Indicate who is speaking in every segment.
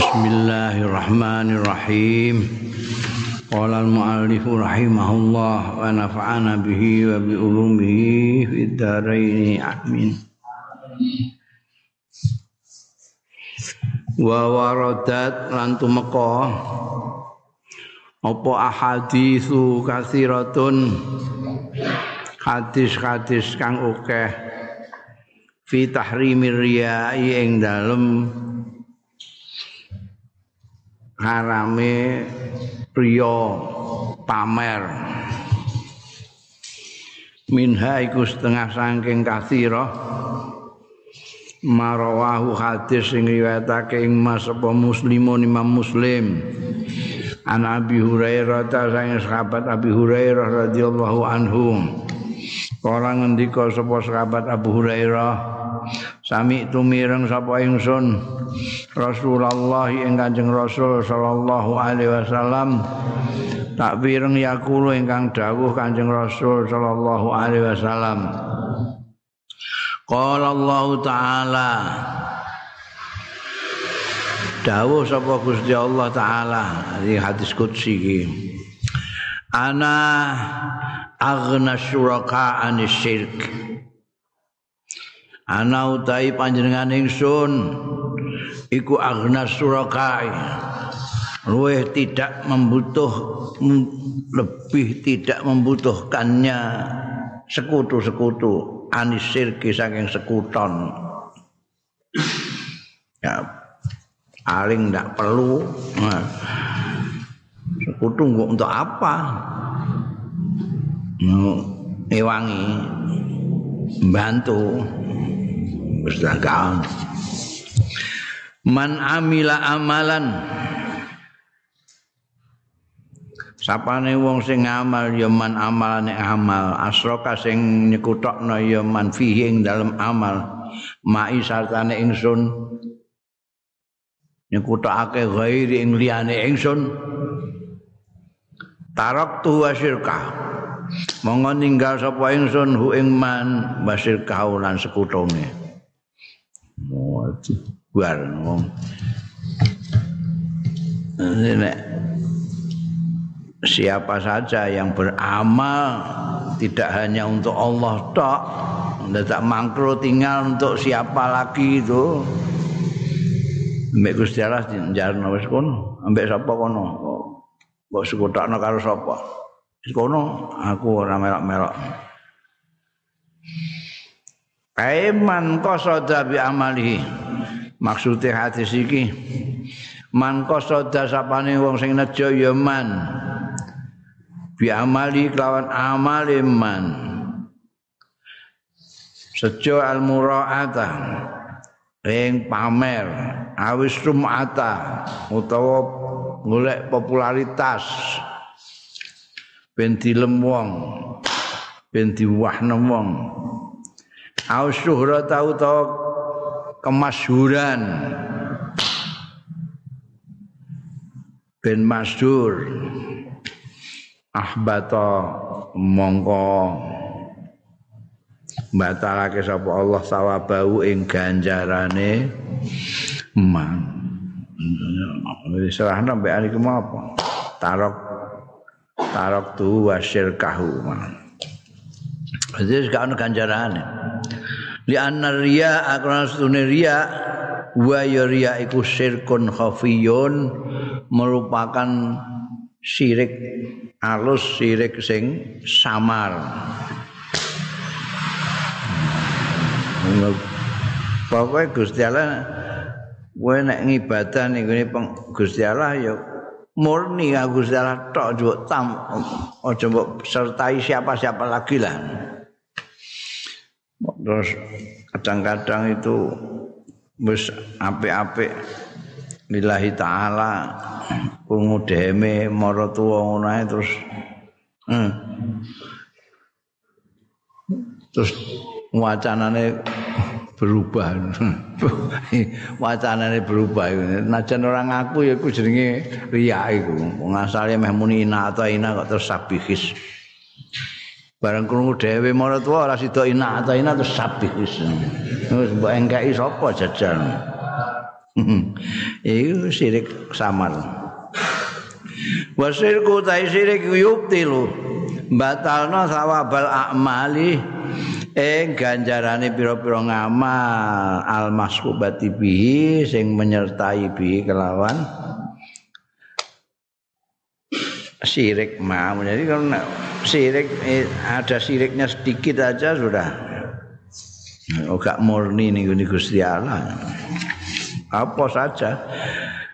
Speaker 1: Bismillahirrahmanirrahim. Qala al-muallif rahimahullah wa nafa'ana bihi wa bi ulumihi fid dharain amin. Wa waradat lan tumeka apa ahaditsu kathiratun hadis-hadis kang akeh fi tahrimir riya'i ing dalem harame priya pamer. Minha iku setengah saking kathira marawahu hadis sing riwayatake ing Mas apa muslimun Imam Muslim. An Abi Hurairah ta sang sahabat Abi Hurairah radhiyallahu anhu. Kala ngendika sapa sahabat Abu Hurairah Sami tumireng sapa ingsun? Rasulullah ing Kanjeng Rasul sallallahu alaihi wasallam. Tak pireng yakulu ingkang dawuh Kanjeng Rasul sallallahu alaihi wasallam. Qala Allah taala. Dawuh sapa Gusti Allah taala. Di hadis qudsi iki. Ana aghna syuraka anis syirk ana utahi panjenengan ingsun iku agna surakai luweh tidak membutuh lebih tidak membutuhkannya sekutu-sekutu anis sirki saking sekuton. Ya paling tidak perlu. Nah, sekutu untuk apa? Ewangi Pustaka. Man amila amalan. Sapane wong sing ngamal ya man amalane amal. Asroka sing nyekutokno ya man fihi ing dalem amal. Mai sartane ingsun. Nyekutokake ghairi ing liyane ingsun. Tarok tu wasyirka monggo ninggal sapa ingsun hu ing man basir kaulan Buar ngomong. Nek siapa saja yang beramal tidak hanya untuk Allah tok, tidak mangkro tinggal untuk siapa lagi itu. Mbak Gusti Allah njarno wis kono, ambek sapa kono. Mbok sekutakno karo sapa? Wis kono aku ora melok-melok. Aiman qasada bi amalihi. Maksude hadis iki man qasada sapane wong sing nejo ya man. Bi amali kelawan amal man. Sejo al muraata ing pamer awis rumata utawa golek popularitas ben dilem wong ben diwahne wong au syuhrat tau kemasyhuran. Ben masyhur. Ahbata mongko batalake sapa Allah sawabau ing ganjarane. Man serah mbek iki apa? Tarok tarok tu wasyir kahu man Jadi ada ganjaran. Li anna riya akrana setune riya wa ya riya iku syirkun khafiyun merupakan syirik alus syirik sing samar. Pokoknya Gusti Allah kowe nek ngibadah ning Gusti Allah ya murni Gusti Allah tok njok tam aja mbok sertai siapa-siapa lagi lah. Terus kadang-kadang itu wis apik-apik lillahi taala krungu deme mara tuwa ngono terus hmm. terus wacanane berubah. Wacanane berubah najan orang aku ya iku jenenge riya iku. Wong asale meh muni ina atau ina kok terus sabihis bareng krungu dhewe marang tuwa ora sida ina atau ina terus sabihis terus mbok engkeki sapa jajal. Iku sirik samar. Wasirku tai sirik yubtilu. Batalno sawabal a'mali ing ganjarane pira-pira ngamal. Al masqubati bihi sing menyertai bihi kelawan. Sirik mau jadi kalau sirik eh, ada siriknya sedikit aja sudah. Oh, gak murni nih Gusti Allah. Apa saja?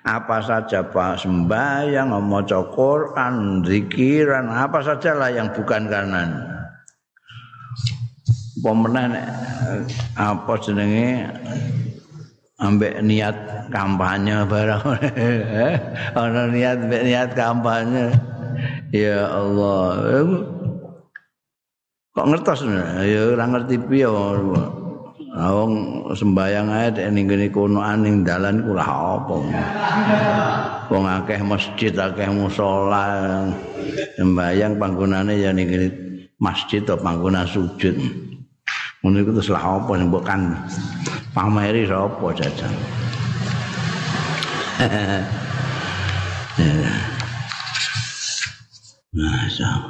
Speaker 1: Apa saja Pak? Sembahyang maca Quran zikiran apa saja lah yang bukan karena pemenang apa jenenge? Ambek niat kampanye barang. Ana niat ambek niat kampanye ya Allah kok ngertos ya ora ngerti piye wong sembayang ae ning kene kono aning dalan ku apa. Wong akeh masjid, akeh musala. Sembayang panggonane ya ning masjid atau panggonan sujud. Ngono iku terus lah apa mbok kan pameri sapa jajan. Masa.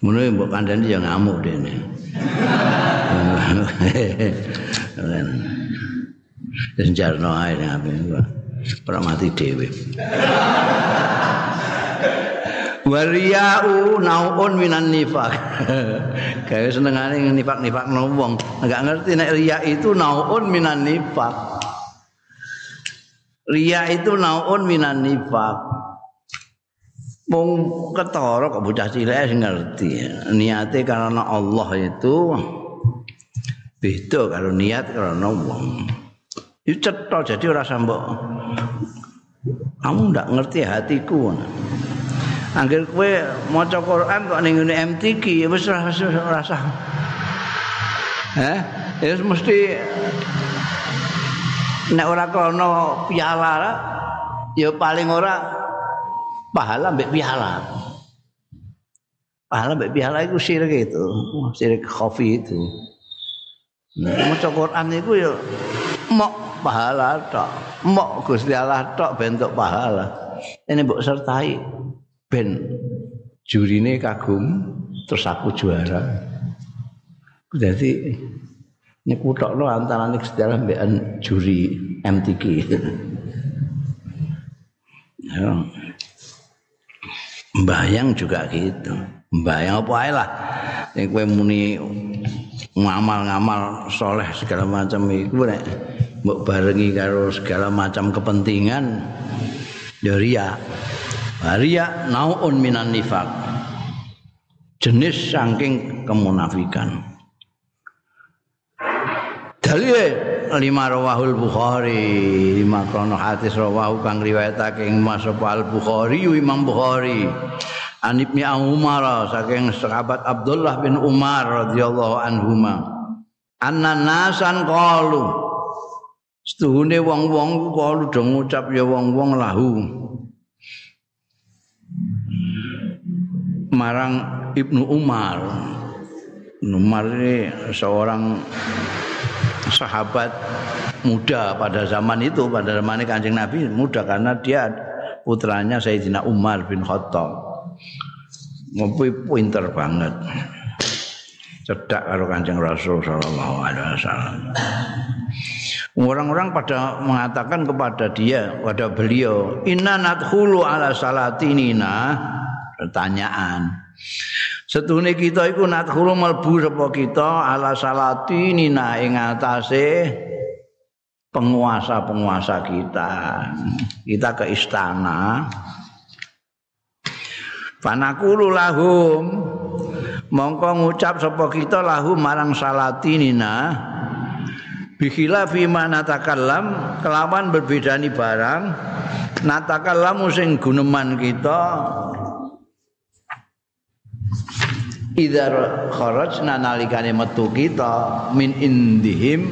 Speaker 1: Ngono mbok kandhani ya ngamuk dene. Wis jarno ae ngapain gua. Ora mati dhewe. Wariyau naun minan nifak. Kayak senengane nifak-nifak wong. Enggak ngerti nek riya itu naun minan nifak. Riya itu naun minan nifak. Mung ketara kok bocah cilik ngerti. Niate karena Allah itu beda karo niat karena wong. Itu cetha jadi ora mbok kamu ndak ngerti hatiku. Angger kowe maca Quran kok ning ngene MTQ wis ora rasa. Heh, ya mesti nek ora kono piala ya paling ora pahala mbek piala. Pahala mbek piala itu sirik itu, sirik khafi itu. Nah, maca Quran iku ya mok pahala tok. Mok Gusti Allah tok bentuk pahala. Ini mbok sertai ben jurine kagum terus aku juara. Jadi ini kutok lo antara sejarah mbak juri MTQ. ya. Bayang juga gitu. Bayang apa aja lah. Ini kue muni ngamal-ngamal soleh segala macam itu nek mbok barengi karo segala macam kepentingan ya ria ria naun minan nifak jenis saking kemunafikan dalil lima rawahul bukhari lima krono hadis rawahu kang riwayatake ing Mas Al Bukhari Imam Bukhari An Ibnu Umar saking sahabat Abdullah bin Umar radhiyallahu anhuma. Anna nasan qalu. Setuhune wong-wong qalu do ngucap ya wong-wong lahu. Marang Ibnu Umar. Umar ini seorang sahabat muda pada zaman itu pada zaman Kanjeng Nabi muda karena dia putranya Sayyidina Umar bin Khattab. ngopi pinter banget. Cedak karo Kanjeng Rasul sallallahu alaihi wasallam. Orang-orang pada mengatakan kepada dia kepada beliau inna nadkhulu ala salatinina pertanyaan Setuhune kita iku nadkhulu mlebu sapa kita ala salatinina ing atase penguasa-penguasa kita. Kita ke istana, Fanakulu lahum. Mongko ngucap sapa kita lahum marang salatinina bikila fima natakallam. Kelawan berbedani barang. Natakallamu sing guneman kita idar kharajna nalikane metu kita min indihim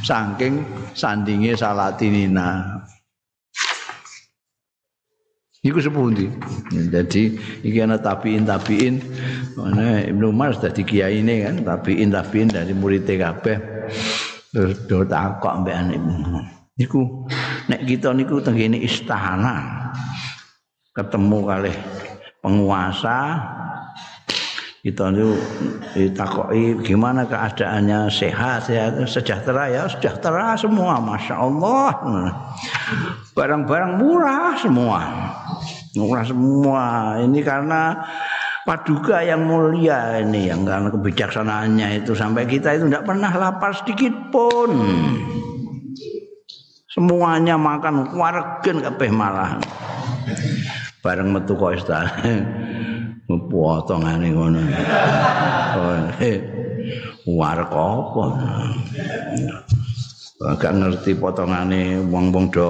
Speaker 1: saking sandinge salatinina Iku sepundi. Jadi iki ana tabiin tabiin. Mana Ibnu Umar dadi kiai kan tabiin tabiin dari murid kabeh. Terus do takok mbek Ibnu. Niku nek kita niku tengene istana ketemu kali penguasa kita itu ditakoki gimana keadaannya sehat sehat sejahtera ya sejahtera semua masya Allah. Barang-barang murah semua. Murah semua. Ini karena paduka yang mulia ini yang karena kebijaksanaannya itu. Sampai kita itu tidak pernah lapar sedikit pun. Semuanya makan wargen kabeh malah bareng metu kok potongane ngono. Warek apa? Gak ngerti potongane wong-wong do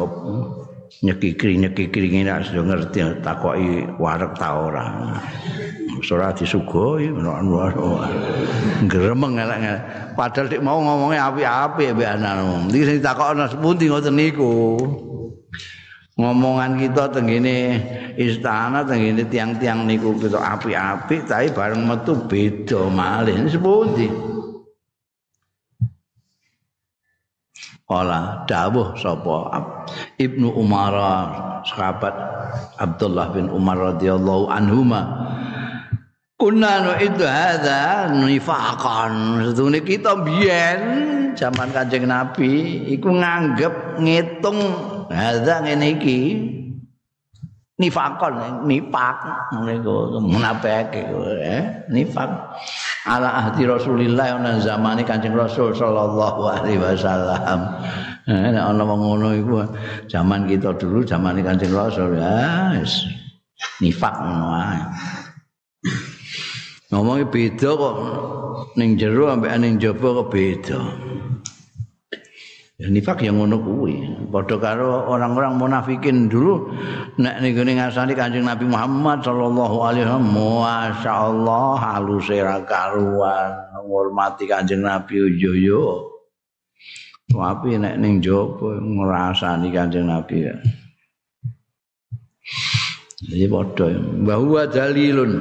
Speaker 1: nyekikri-nyekikri ngene sudah ngerti takoki warek ta ora. Ora disugoi gremeng elek padahal dik mau ngomongnya apik-apik mbek anakmu. Iki sing takokno sepundi ngoten niku. Ngomongan kita tenggine istana tenggine tiang-tiang niku kita api-api tapi bareng metu beda malih. Sepundi? Kala dawuh sapa? Ibnu Umar sahabat Abdullah bin Umar radhiyallahu anhuma. Kunna nu itu hadza nifaqan. Setune kita biyen zaman Kanjeng Nabi iku nganggep ngitung hadza ngene iki. Nifaqan nipak niku munafik eh nifak. Ala ahdi Rasulillah ana zamane Kanjeng Rasul sallallahu alaihi wasallam. Eh nek ana wong ngono iku zaman kita dulu zaman Kanjeng Rasul ya nifak ngono ae. ngomongnya beda kok. Ning jero ambek ning jaba kok beda nifak yang ngono kuwi. Padha karo orang-orang munafikin dulu nek ning gone ngasani Kanjeng Nabi Muhammad sallallahu alaihi wasallam masyaallah halus ra karuan ngurmati Kanjeng Nabi yo yo tapi nek ning jaba ngrasani Kanjeng Nabi ya. Jadi padha bahwa dalilun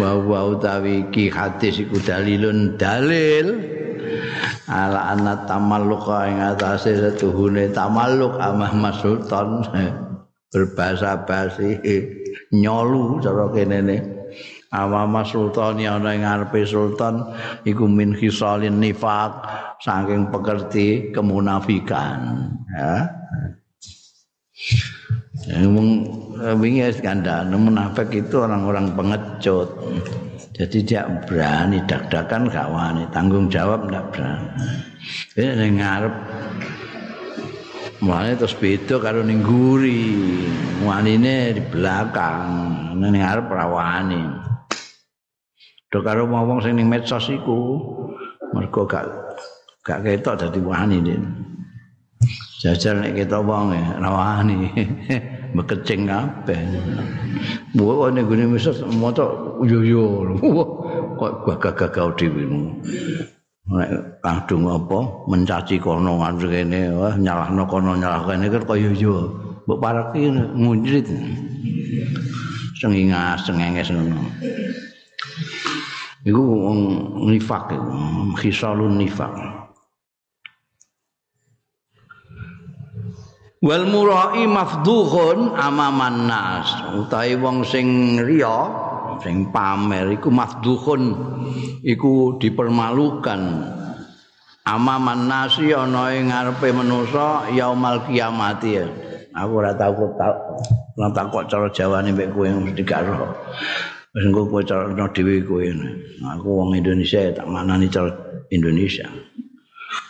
Speaker 1: wa wa utawi ki hadis iku dalilun dalil. Ala anna tamalluk ing atase setuhune tamalluk amah sultan. Berbahasa basi nyolu cara kene ne amama sultan yang ana ing ngarepe sultan iku min khisalin nifaq saking pekerti kemunafikan. Ya Ngomong wingi wis kandhane munafik itu orang-orang pengecut. Jadi dia berani dak-dakan gak wani, tanggung jawab ndak berani. Ini ning ngarep Mulane terus beda karo ning guri. Wanine di belakang, ning ngarep rawani. Do karo wong sing ning medsos iku mergo gak gak ketok dadi wani. Jajal nek kita wong ya rawani. bekecing kabeh. Mbok ning gone mesot maca yo yo. Kok gagah-gagah dhewe. Nek kadung apa mencaci kono ngene kene wah nyalahno kono nyalah kene kan kaya yo. Mbok pareki ngunjrit. Sengingas sengenges ngono. Iku nifak, khisalun nifak. Wal murai mafduhun amaman nas utawi wong sing riya sing pamer iku mafduhun iku dipermalukan. Amaman nasi ana ing ngarepe manusa yaumal kiamat aku ora tau tau ora takok cara jawane mbek kowe mesti gak ro wis engko kowe cara dhewe kowe. Aku wong Indonesia tak manani cara Indonesia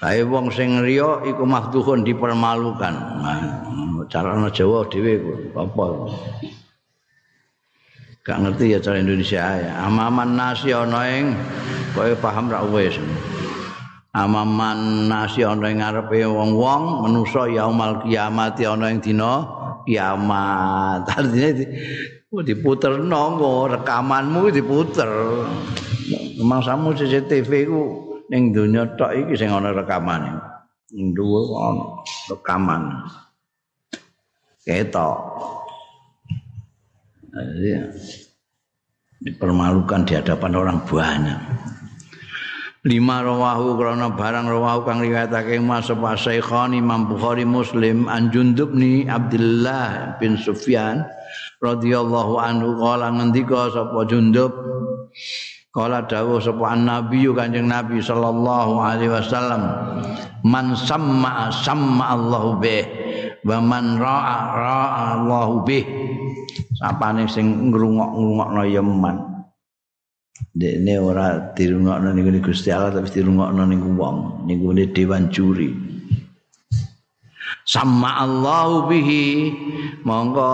Speaker 1: Tapi wong sing riya iku mafduhun dipermalukan. Carane Jawa dhewe apa? Gak ngerti ya cara Indonesia ya. Amaman nasi ana ing kowe paham ra wis. Amaman nasi ana ing ngarepe wong-wong manusa yaumul kiamat ana ing dina kiamat. Artinya diputer nonggo rekamanmu diputer. Memang samu CCTV ku ning donya tok iki sing ana rekamane. Ning dhuwur ana rekaman. Ketok. Jadi, dipermalukan di hadapan orang banyak. lima rawahu krana barang rawahu kang riwayatake Mas Syaikhan Imam Bukhari Muslim an Jundub ni Abdullah bin Sufyan radhiyallahu anhu kala ngendika sapa Jundub kala dawuh sapa Nabi Kanjeng Nabi sallallahu alaihi wasallam man samma samma Allahu bih wa man ra'a ra'a Allahu bih sapane sing ngrungok-ngrungokno ya man Dekne ora dirungokno niku Gusti Allah tapi dirungokno niku wong niku dewan juri. Sama Allahu bihi monggo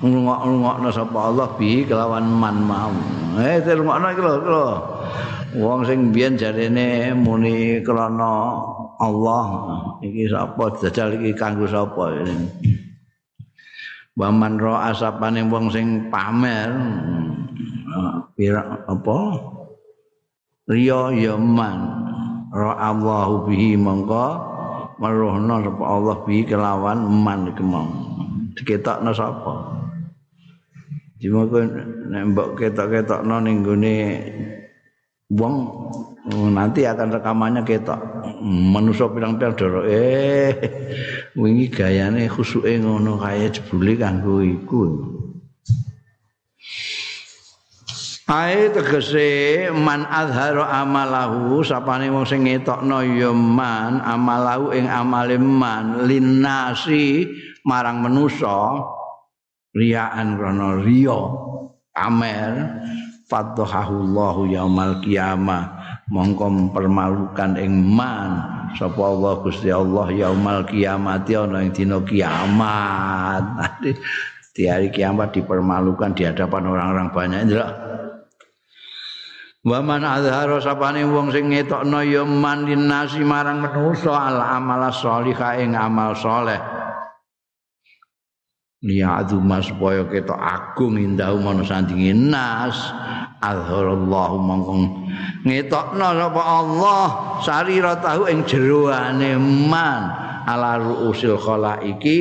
Speaker 1: ngrungok-ngrungokno sapa Allah bihi kelawan man mau. Eh dirungokno iki lho lho. Wong sing biyen jarene muni krana Allah iki sapa dajal iki kanggo sapa ini. Waman ro asapane wong sing pamer pira apa riya yaman ra Allahu bihi mongko merohna sapa Allah bihi kelawan man kemong diketokno sapa? Kan nek mbok ketok-ketokno ning gone wong nanti akan rekamannya ketok. Manusia pirang-pirang doro eh wingi gayane khusuke ngono kaya jebule kanggo iku Ae tegese man azhara amalahu sapane wong sing ngetokno ya man amalahu ing amale man. Linnasi marang manusa riyaan rono riya. Pamer fadhahullahu yaumal qiyamah mongko mempermalukan ing man. Sapa Allah Gusti Allah yaumal kiamat ana ing dina kiamat. Di hari kiamat dipermalukan di hadapan orang-orang banyak. Ndelok Wa man azhara sapane wong sing ngetokno ya man nasi marang manusa al amal sholihah ing amal saleh. Liya mas supaya ketok agung indahu mana sandingi nas. Azharallahu mongkong ngetokno sapa Allah sariratahu ing jeroane man. Ala ruusil khalaiki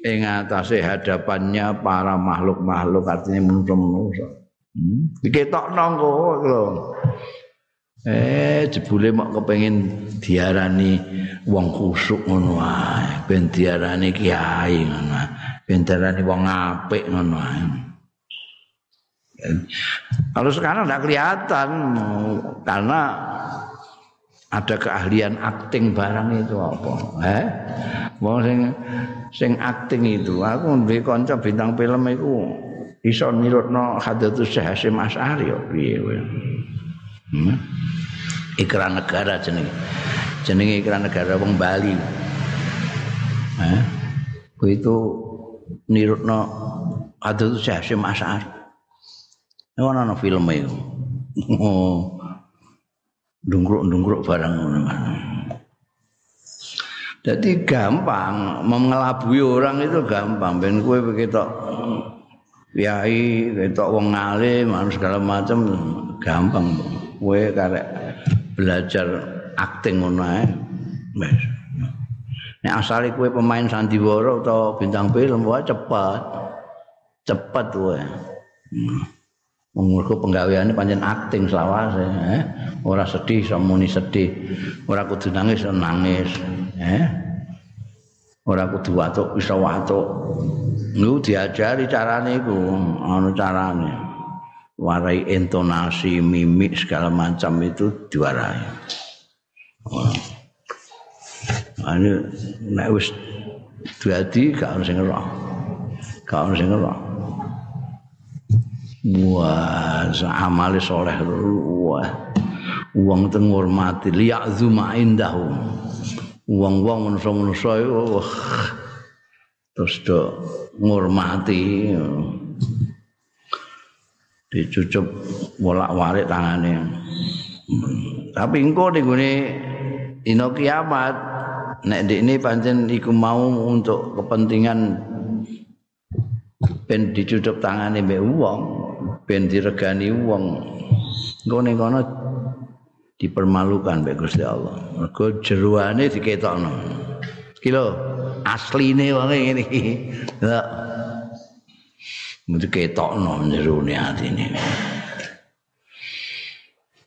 Speaker 1: ing atase hadapannya para makhluk-makhluk artinya manusia-manusia Diketokno kok lho. Eh jebule mok kepengin diarani wong kusuk ngono ae, ben diarani kiai ngono. Ben diarani wong apik ngono ae. Kalau sekarang tidak kelihatan karena ada keahlian akting barang itu apa? Eh, wong sing sing akting itu, aku duwe kanca bintang film itu iso nirutno hadatus Hasyim Asy'ari piye kowe. Hmm? Ikran negara jenenge. Jenenge ikran negara wong Bali. Eh? Kowe itu nirutno hadatus Hasyim Asy'ari. Ono ana filme iku. Oh. Dungkruk-dungkruk barang ngono. Jadi gampang mengelabui orang itu gampang. Ben kue begitu kiai ketok wong alim segala macam gampang. Kowe karek belajar akting ngono ae. Wis nek asale kowe pemain sandiwara atau bintang film wae cepet. Cepet kowe. Mengurku penggaweane pancen akting selawase, eh? ora sedih, samuni sedih, ora kudu nangis, nangis, eh? Ora kudu watuk bisa watuk. Lu diajari carane iku. Ana carane. Warai intonasi mimik segala macam itu diwarai. Oh. ane nek wis dadi gak ono sing ora gak ono sing ora wah amale soleh wah. Wong teng ngurmati liya'zuma indahum wong-wong manusa-manusa iku terus do ngurmati. Dicucup bolak-balik tangane. Tapi engko ning gone dina kiamat nek ini pancen iku mau untuk kepentingan ben dicucup tangane mbek wong ben diregani wong. Ning kono dipermalukan mbek Gusti Allah. Mergo jeruane diketokno. Kilo asline wong ngene iki. Ya. Mesti ketokno jerone atine.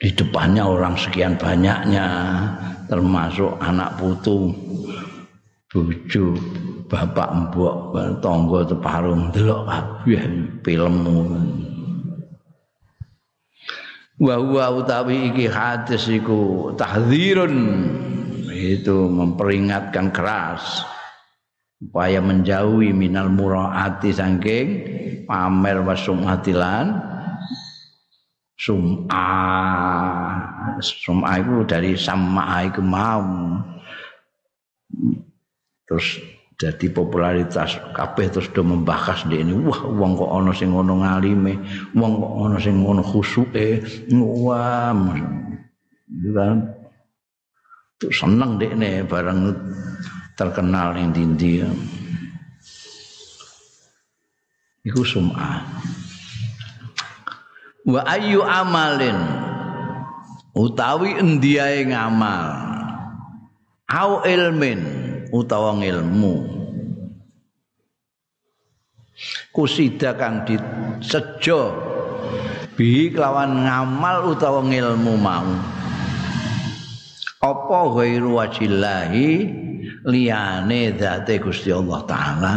Speaker 1: di depannya orang sekian banyaknya termasuk anak putu bojo bapak mbok tangga teparung delok kabeh filmmu wa huwa utawi iki hadis iku tahdzirun. Itu memperingatkan keras supaya menjauhi minal muraati saking pamer wasumatilan sum'a sum'a itu dari sama itu mau. Terus jadi popularitas kabeh terus do membahas ini wah wong kok ana sing ngono ngalime wong kok ana sing ngono khusuke wah kan. Tuh seneng dek nih barang terkenal yang dindi Iku sum'ah wa ayu amalin? Utawi endiae ngamal? Au ilmin utawa ilmu kusida kang disejo bi kelawan ngamal utawa ilmu mau. Apa ghairu wajillahi liyane zate Gusti Allah taala?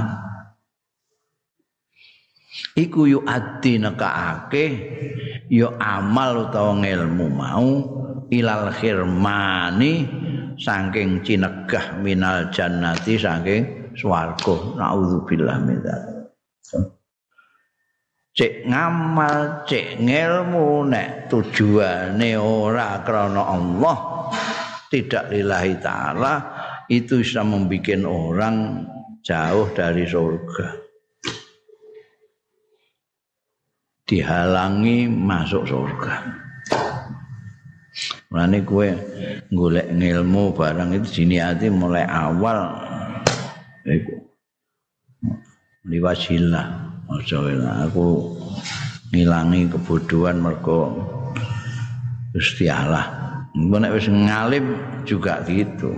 Speaker 1: Iku yu ati nekaake ya amal utawa ilmu mau ilal khirmani saking cinegah minal jannati saking swarga. Naudzubillah min cek ngamal cek ngilmu nek tujuane ora krana Allah tidak lillahi taala itu bisa membuat orang jauh dari surga. Dihalangi masuk surga. Mulane kowe golek ilmu barang itu jiniati mulai awal iku liwajillah aja aku ngilangi kebodohan mergo Gusti Allah. Nek wis ngalim juga gitu.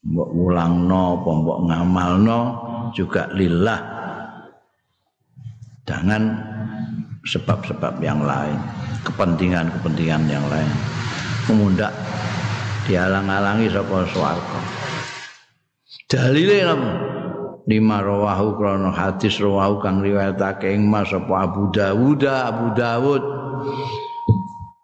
Speaker 1: Mbok ulangno apa mbok ngamalno juga lillah. Jangan sebab-sebab yang lain, kepentingan-kepentingan yang lain. Memundak dihalang-halangi sapa swarga. Dalile napa? Lima rawahu krono hadis rawahu kang riwayatake ing Mas sapa Abu Dawud Abu Dawud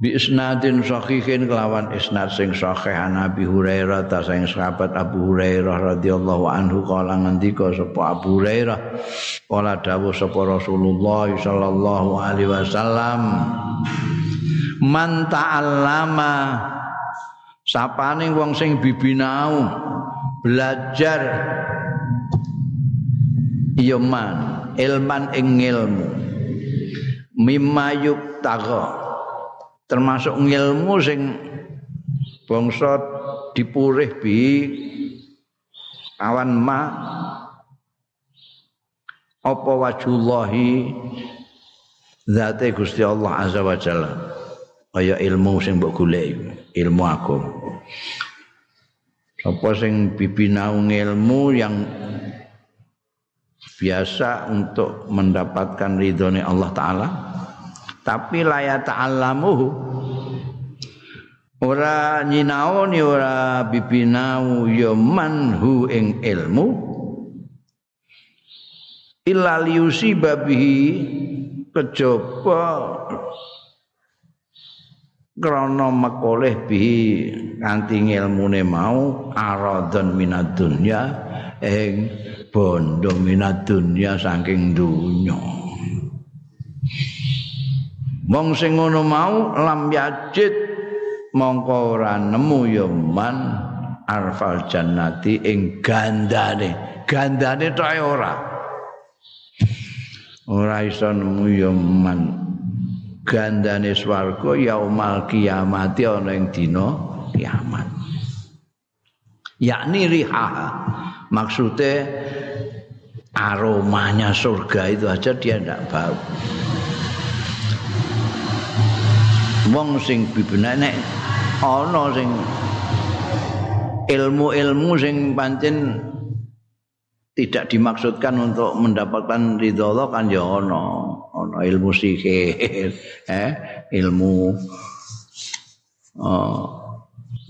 Speaker 1: bi isnadin sahihin kelawan isnad sing sahih. Nabi Hurairah ta sing sahabat Abu Hurairah radhiyallahu anhu kala ngendika sapa Abu Hurairah kala dawuh sapa Rasulullah sallallahu alaihi wasallam man ta'allama sapane wong sing bibinau belajar ya man ilman ing ilmu mimma yuktaga termasuk ilmu sing bangsa dipurih bi awan ma apa wajullahi zate Gusti Allah azza wa jalla? Kaya ilmu sing mbok golek ilmu aku sapa sing bibinau ilmu yang biasa untuk mendapatkan ridhonya Allah taala tapi la ta'allamuhu ora nyinau ni ora bibinau ya manhu ing ilmu. Illa liusi babihi kejaba krana makoleh bihi kanthi ilmune mau aradon minad dunya ing bondo minad dunya saking dunya Wong sing ngono mau lam yajid mongko ora nemu ya man arfal jannati ing gandane. Gandane tok ora. Ora iso nemu ya man gandane swarga yaumal kiamat ana ing dina kiamat. Yakni riha maksudnya aromanya surga itu aja dia tidak bau. Wong sing bibenek ana sing ilmu-ilmu sing pancen tidak dimaksudkan untuk mendapatkan ridho Allah kan ya ana ana ilmu sihir eh ilmu oh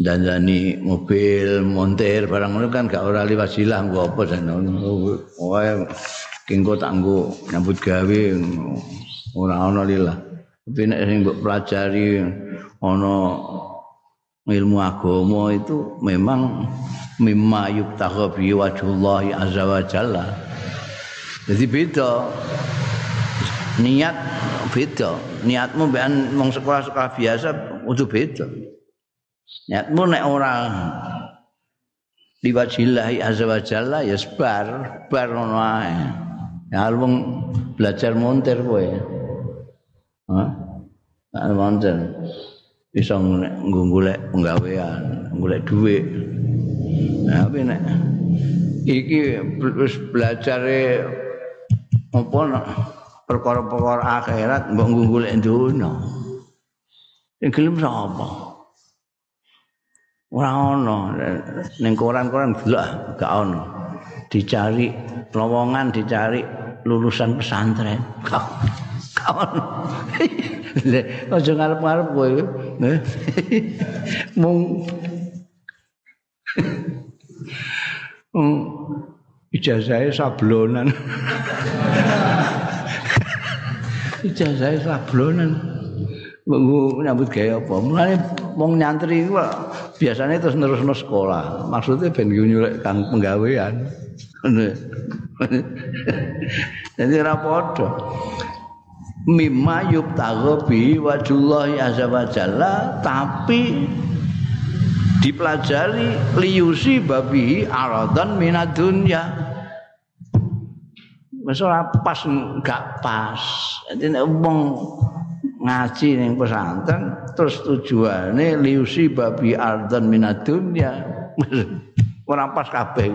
Speaker 1: danjani mobil montir barang ngono kan gak ora liwat silah nggo apa jan wae kengko tak nggo nyambut gawe ora ana lila tapi nek sing mbok pelajari ana ilmu agama itu memang mimma yubtagha bi wajhullahi azza wa jalla jadi beda niat beda niatmu ben wong sekolah-sekolah biasa kudu beda Niatmu nek ora liwajillahi azza wa jalla ya sebar, bar ngono ae. Ya wong belajar montir kowe. Nek montir bisa golek penggawean, golek duit. Nah, tapi nek iki wis belajare apa perkara-perkara akhirat mbok golek dunya. Sing gelem sapa? ora ana ning koran-koran delok gak ana dicari lowongan dicari lulusan pesantren gak ono lek aja ngarep-ngarep kowe mung mung ijazahnya sablonan ijazahnya sablonan Menggu nyambut gaya apa? Mulane wong nyantri iku biasanya terus nerusno sekolah. Maksudnya ben nyulek kang penggawean. Jadi ora padha. Mimma yubtagha bi wajullahi azza wa jalla tapi dipelajari liyusi babi aradan minad dunya. Ora pas gak pas. Jadi wong ngaji ning pesantren terus tujuane liusi babi ardan minad dunya ora pas kabeh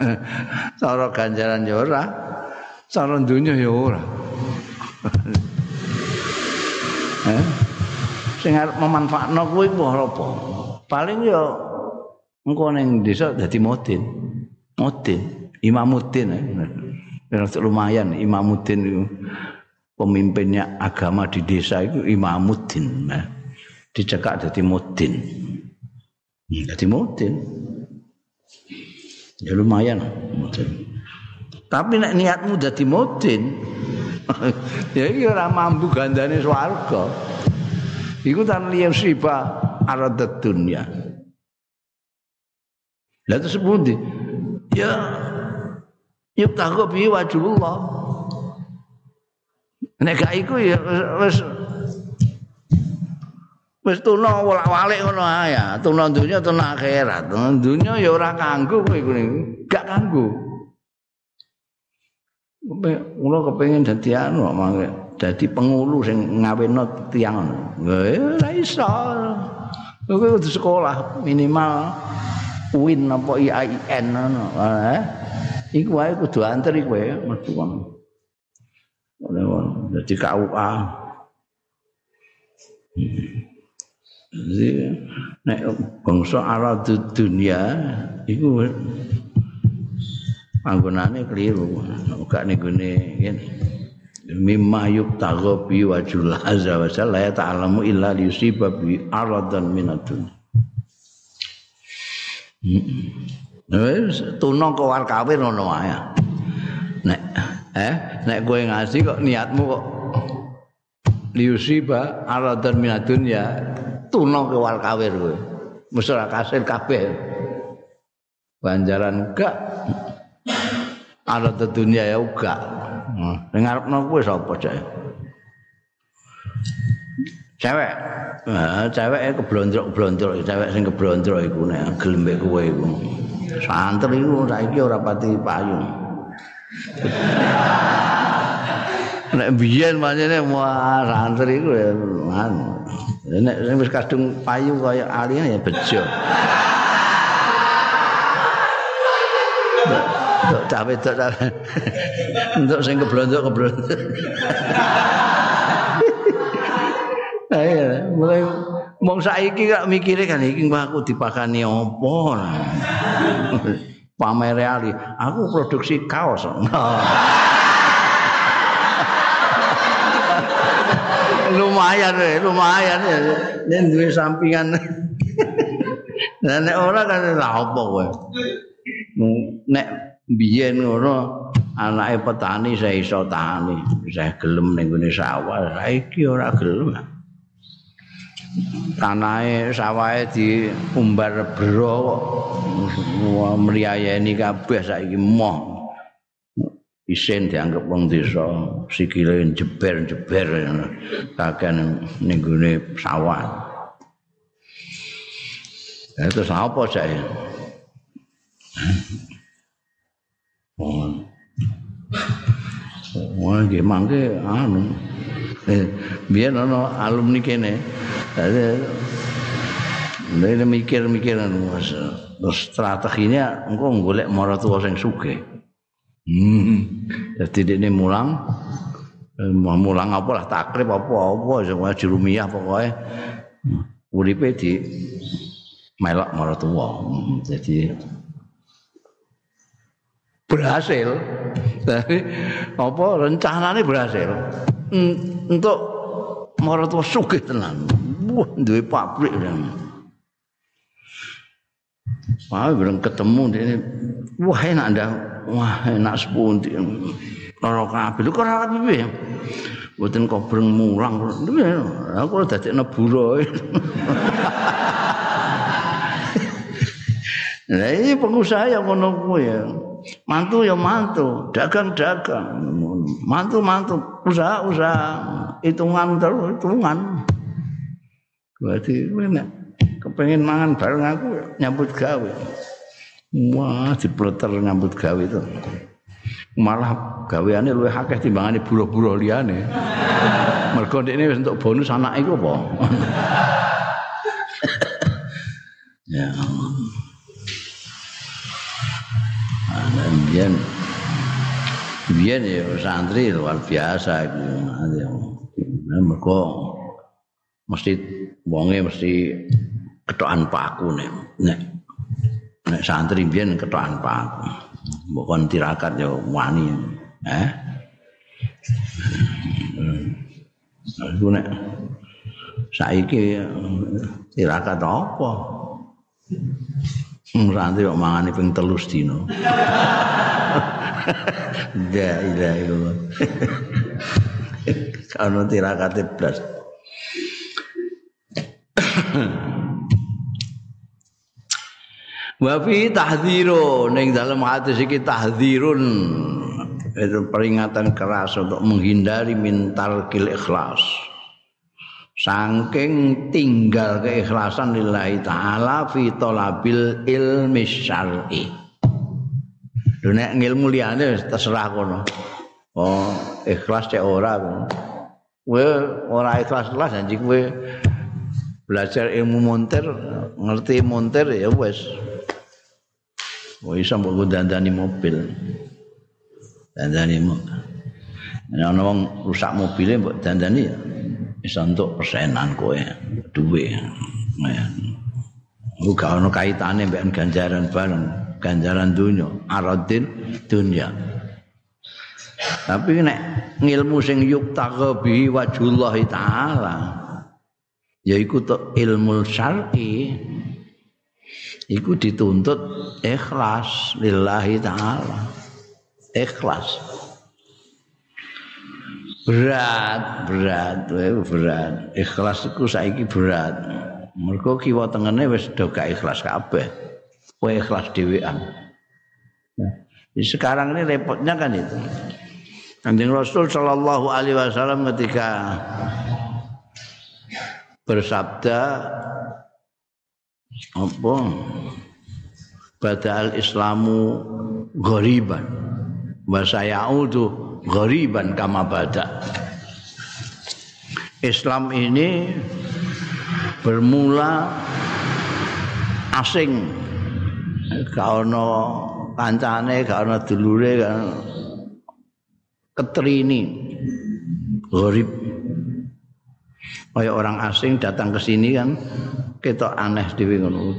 Speaker 1: cara ganjaran ora cara dunya ya ora. Eh? Sing arep memanfaatno kuwi apa. Paling ya engko ning desa dadi modin. Modin imamuddin eh. lumayan imamuddin itu pemimpinnya agama di desa itu Imamuddin nah, dicekak jadi mudin jadi mudin ya lumayan mudin. Tapi nek niatmu jadi mudin ya iki ora mampu gandane swarga iku tan liya siba aradat dunya lah terus pundi ya yuk takut bi wajibullah Nek gak iku ya wis wis tuna walik ngono ae ya. Tuna dunya tuna akhirat. Dunya ya ora kanggo kowe iku gak kanggo. Kula kepengin dadi anu mangke dadi pengulu sing ngawinno tiyang. Ora iso. Kowe kudu sekolah minimal UIN apa IAIN ngono. Eh? Iku wae kudu antri kowe metu kono. Jadi KUA. Jadi nek bangsa arah dunia iku panggonane keliru. Gak ning gone ngene. Mimma yubtagha bi wajhul azza wa jalla ya ta'lamu illa yusiba bi aradan minadun. Wis tunong kawar kawin ngono wae. Nek eh nek kowe ngasih kok niatmu kok liusiba aradan minad dunya tuna ke kawir kowe mesti ora kasil kabeh banjaran gak aradan dunya ya uga. Ning arepno kowe sapa cek? Cewek. Nah, cewek keblondrok-blondrok cewek sing keblondrok iku nek gelem kowe iku. Santri iku saiki ora pati payung Nek biyen manjane wah santri iku ya. Nek sing wis kadung payu kaya aliyane ya bejo. Tok cawe. Untuk sing keblondok keblondok. Ayo, mulai mong saiki gak mikire kan iki aku dipakani opo. pamer ali aku produksi kaos lumayan ya, lumayan ya. Ini duwe sampingan. Nah, nek ora kan apa kowe. Nek biyen ngono anake petani saya iso tani, saya gelem ning gone sawah, saiki ora gelem. Tanahe sawahe diumbar bero kok mriyayeni kabeh saiki moh. Isen dianggap wong desa sikile jeber-jeber kakean ning gone sawah. Ya terus apa saya? Wah, nggih mangke anu. Eh, biyen ana alumni kene. Dadi mikir-mikir anu terus strateginya engko golek maratuwa sing sugih. Hmm. Dadi dene mulang mau mulang apa lah takrib apa apa sing wajib rumiah pokoke uripe di melok maratuwa. Jadi berhasil. Tapi apa rencananya berhasil. Untuk maratuwa sugih tenan. Wah, duwe pabrik dan Wah, belum ketemu ini. Wah, enak dah. Wah, enak sepunti. Loro kabeh. Lho kok ora piye? Mboten kobreng mulang. Aku ora dadi nebura. Nah pengusaha yang ngono ya. Mantu ya mantu, dagang-dagang. Mantu-mantu, usaha-usaha. Hitungan terus, hitungan. Berarti mana? Kepengen mangan bareng aku nyambut gawe. Wah, dipleter nyambut gawe itu. Malah gaweane luwih akeh timbangane buruh-buruh liyane. Mergo ini wis entuk bonus anak iku apa? ya. Biyen biyen ya santri luar biasa iku. Mergo mesti wonge mesti ketokan paku nek nek nek santri biyen ketokan paku. Mbok kon tirakat ya wani. Eh? Iku nek saiki tirakat apa? Ngrante kok mangane ping telu sedina. Ya ilaha illallah. Kano tirakate blas. Wa fi tahdhiru ning dalam hadis iki tahdhirun itu peringatan keras untuk menghindari mintal kil ikhlas. Saking tinggal keikhlasan lillahi taala fi talabil ilmi syar'i. Lho nek ilmu liyane terserah kono. Oh, ikhlas cek ora. Kowe ora ikhlas lah janji kowe belajar ilmu montir, ngerti montir ya wis. Kowe iso mbok dandani mobil. Dandani mobil. Nek ana wong rusak mobile mbok dandani ya. Bisa untuk persenan kowe duwe ya Uga ono kaitane mbek ganjaran bareng, ganjaran dunya, aradin dunya. Tapi nek ngilmu sing yuktaqa bihi wajhullah taala yaiku to ilmu syar'i iku dituntut ikhlas lillahi taala. Ikhlas. Berat berat berat. Ikhlas iku saiki berat. Mergo kiwa tengene wis do gak ikhlas kabeh. Kowe ikhlas dhewean nah, sekarang ini repotnya kan itu. Kanjeng Rasul Shallallahu Alaihi Wasallam ketika bersabda apa? Badal Islamu ghariban wa sayaudu ghariban kama bada. Islam ini bermula asing. Gak ono kancane, gak ono dulure, gak ketrini. Gharib. Kayak orang asing datang ke sini kan kita aneh dhewe ngono.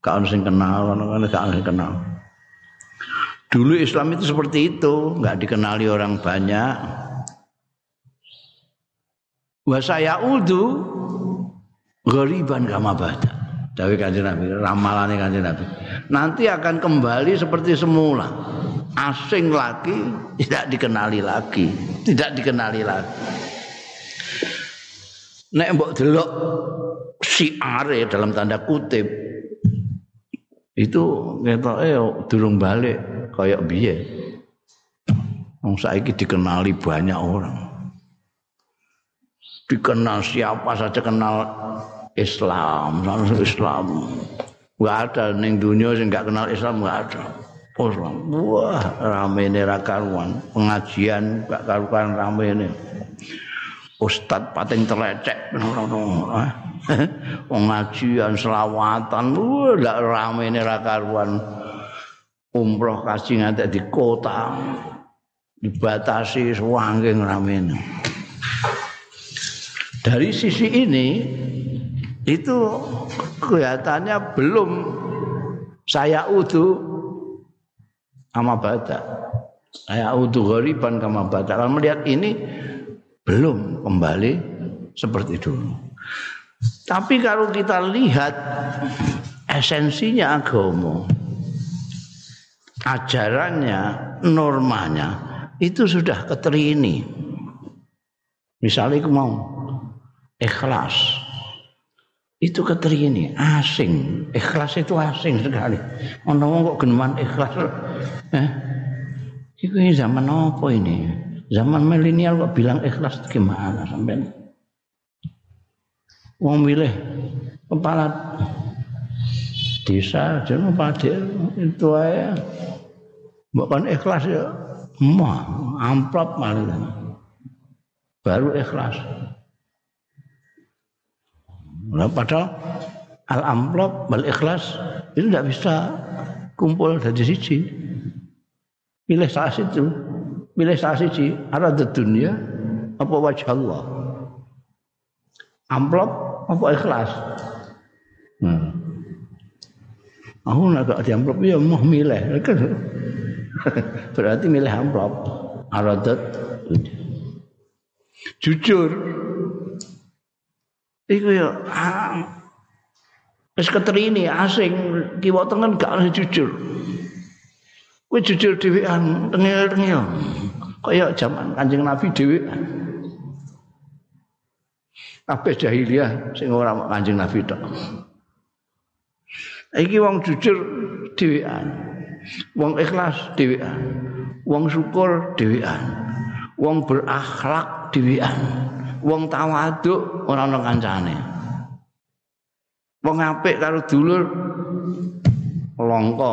Speaker 1: Gak ono sing kenal, ono gak ono sing kenal. Dulu Islam itu seperti itu, nggak dikenali orang banyak. wa saya udu ghariban kama bada Dawe kanjeng Nabi, ramalane kanjeng Nabi. Nanti akan kembali seperti semula. Asing lagi, tidak dikenali lagi, tidak dikenali lagi. Nek mbok delok siare dalam tanda kutip itu ngetoke durung balik kayak biye. Wong saiki dikenali banyak orang. Dikenal siapa saja kenal Islam, Islam. Enggak ada ning dunia sing enggak kenal Islam enggak ada. Islam. Wah, rame ini karuan. Pengajian enggak karuan rame ini. Ustad pating telecek. Pengajian selawatan. Wah, enggak rame ini karuan. Umroh kasih ngantek di kota. Dibatasi sewangking rame ini. Dari sisi ini itu kelihatannya belum saya udu sama bada. Saya udu gariban kama bada. Kalau melihat ini belum kembali seperti dulu. Tapi kalau kita lihat esensinya agama, ajarannya, normanya itu sudah keterini. Misalnya mau ikhlas, itu keterini asing. Ikhlas itu asing sekali. Ono kok geneman ikhlas. Eh itu ini zaman apa ini? Zaman milenial kok bilang ikhlas gimana sampai wong milih kepala desa jangan pada itu aja bukan ikhlas ya mah amplop malah baru ikhlas Nah, padahal al amplop bal ikhlas itu tidak bisa kumpul dari siji. Pilih salah situ, pilih salah siji. Ada dunia apa wajah Allah. Amplop apa ikhlas. Hmm. Aku nak di amplop ya mau milih. Berarti milih amplop. Aradat jujur Iku ya ah, wis keterini asing kiwa tengen gak ana jujur. Kowe jujur dhewean tengil-tengil. Kaya zaman Kanjeng Nabi dhewean. Kabeh jahiliyah sing ora Kanjeng Nabi tok. Iki wong jujur dhewean. Wong ikhlas dhewean. Wong syukur dhewean. Wong berakhlak dhewean. wong tawaduk ora ana kancane. Wong apik karo dulur longko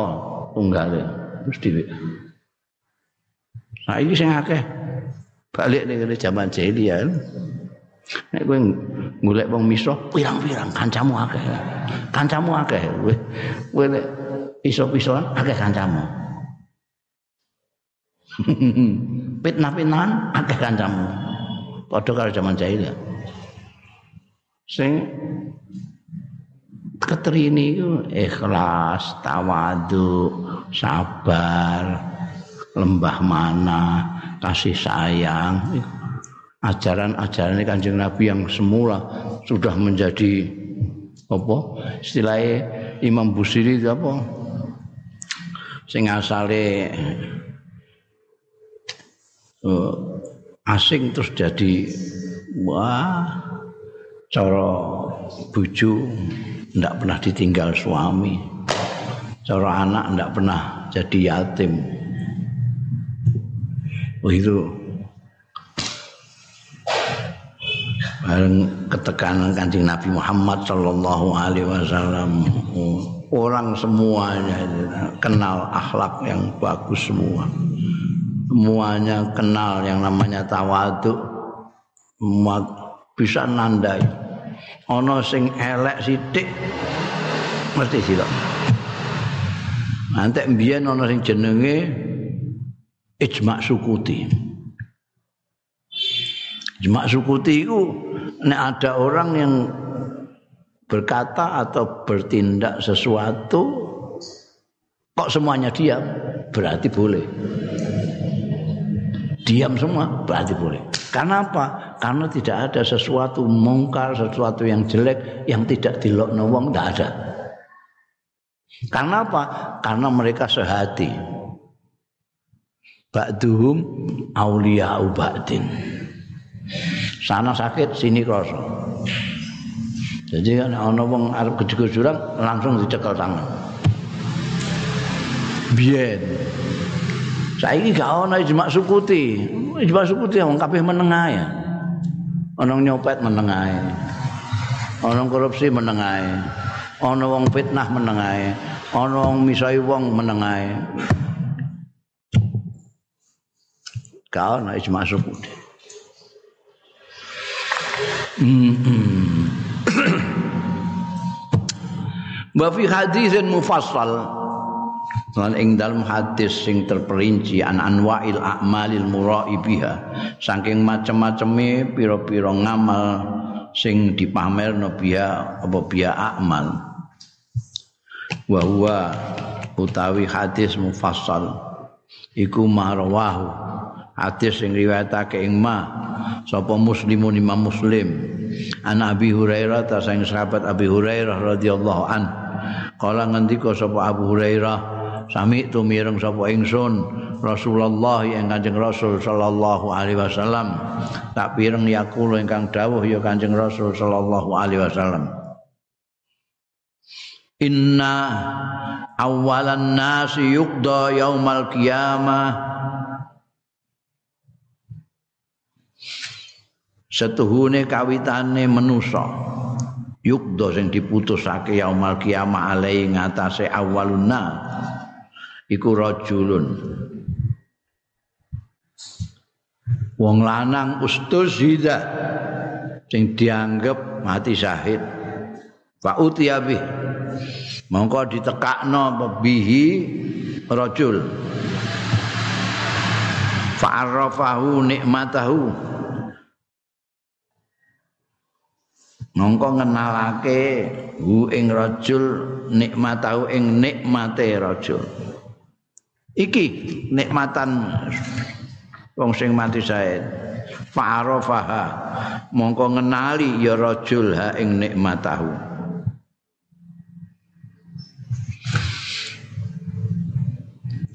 Speaker 1: tunggale wis dhewe. Saiki sing akeh balik ning zaman jahiliyah. Nek kowe golek wong miso pirang-pirang kancamu akeh. Kancamu akeh. Kowe nek iso-isoan akeh kancamu. Pitnah-pitnahan akeh kancamu. padha karo zaman jahil sing keterini itu ikhlas tawadu sabar lembah mana kasih sayang ajaran-ajaran kanjeng Nabi yang semula sudah menjadi apa istilahnya Imam Busiri itu apa sing asale uh, asing terus jadi wah cara bojo ndak pernah ditinggal suami cara anak ndak pernah jadi yatim. Begitu bareng ketekanan kancing Nabi Muhammad Sallallahu Alaihi Wasallam orang semuanya kenal akhlak yang bagus semua. Semuanya kenal yang namanya tawadu bisa nandai. Ana sing elek sithik mesti sira nanti mbiyen ana sing jenenge ijma sukuti. Ijma sukuti itu nek ada orang yang berkata atau bertindak sesuatu kok semuanya diam? Berarti boleh. Diam semua berarti boleh. Karena apa? karena tidak ada sesuatu mungkar sesuatu yang jelek yang tidak dilokno wong tidak ada. Karena apa? Karena mereka sehati. Ba'duhum auliya ba'din. Sana sakit sini krasa jadi ana wong arep kejujuran langsung dicekel tangan. Biyen. Saiki gak ana ijma sukuti. Ijma sukuti wong kabeh menengah ya ana nyopet menengah ana korupsi menengah ana wong fitnah menengah ana wong misai wong menengah kau na ijma sukuti. Wa fi hadisin mufassal. Lan ing dalam hadis sing terperinci an anwa'il a'malil mura'i biha. Saking macem-maceme pira-pira ngamal sing dipamerno biha apa biha amal. Wa huwa utawi hadis mufassal. Iku marwahu hadis sing riwayatake ing ma. Sapa muslimun imam muslim. An abi hurairah ta sahabat abi hurairah radhiyallahu an kala ngendika sapa abu hurairah sami tu mireng sapa ingsun Rasulullah yang Kanjeng Rasul sallallahu alaihi wasallam. Tak pireng yakul ingkang dawuh ya Kanjeng Rasul sallallahu alaihi wasallam. Inna awalan nasi yuqda yaumal qiyamah. Setuhune kawitane manusa yukdo sing diputusake yaumul kiamah alai ngatasé awaluna iku rajulun. Wong lanang ustuzida sing dianggep mati syahid. Fa utiyabi mongko ditekakno bihi rajul. Fa'arafahu nikmatahu mongko ngenalake hu ing rajul nikmatahu ing nikmate rajul. Iki nikmatan wong sing mati sae. Fa'arafaha mongko ngenali ya rajul ha ing nikmatahu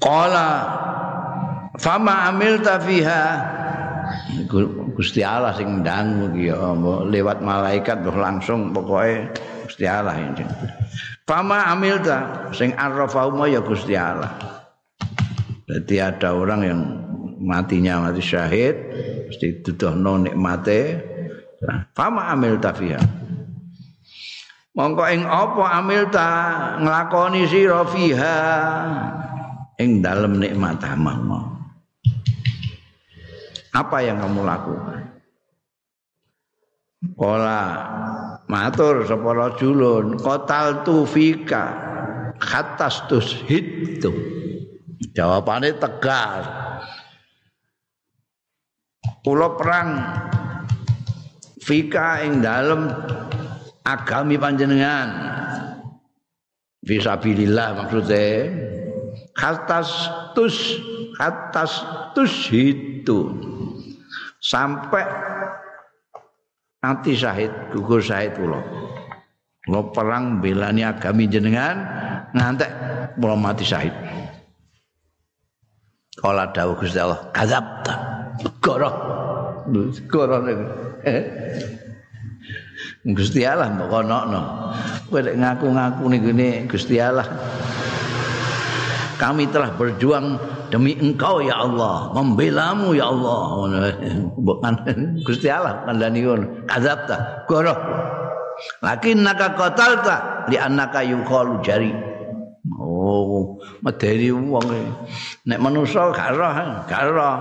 Speaker 1: qala fama amilta fiha Gusti Allah sing ndang iki lewat malaikat tuh langsung pokoke Gusti Allah ini. Fama amilta sing arrafa ya Gusti Allah. Jadi ada orang yang matinya mati syahid mesti duduhno nikmate. Fama amilta fiha. Mongko ing apa amilta nglakoni sira fiha ing dalem nikmat Allah. Apa yang kamu lakukan? Kola matur sapa rajulun qatal tu fika khatas tus hitu. Jawabannya tegas. Kula perang fika ing dalem agami panjenengan. Fisabilillah maksudnya khatas tus khatas tus hitu sampai nanti syahid gugur syahid kula. Kula perang belani agami jenengan ngantek kula mati syahid. Kala dawuh Gusti Allah kadzabta. Goro goro Gusti Allah mbok konokno. Kowe ngaku-ngaku ning Gusti Allah kami telah berjuang demi engkau ya Allah. Membelamu ya Allah. Bukan Gusti Allah kandani ngono kadzabta goroh. Lakin naka qatalta li annaka yuqalu jari. Oh medeni wong nek manusa gak roh gak roh.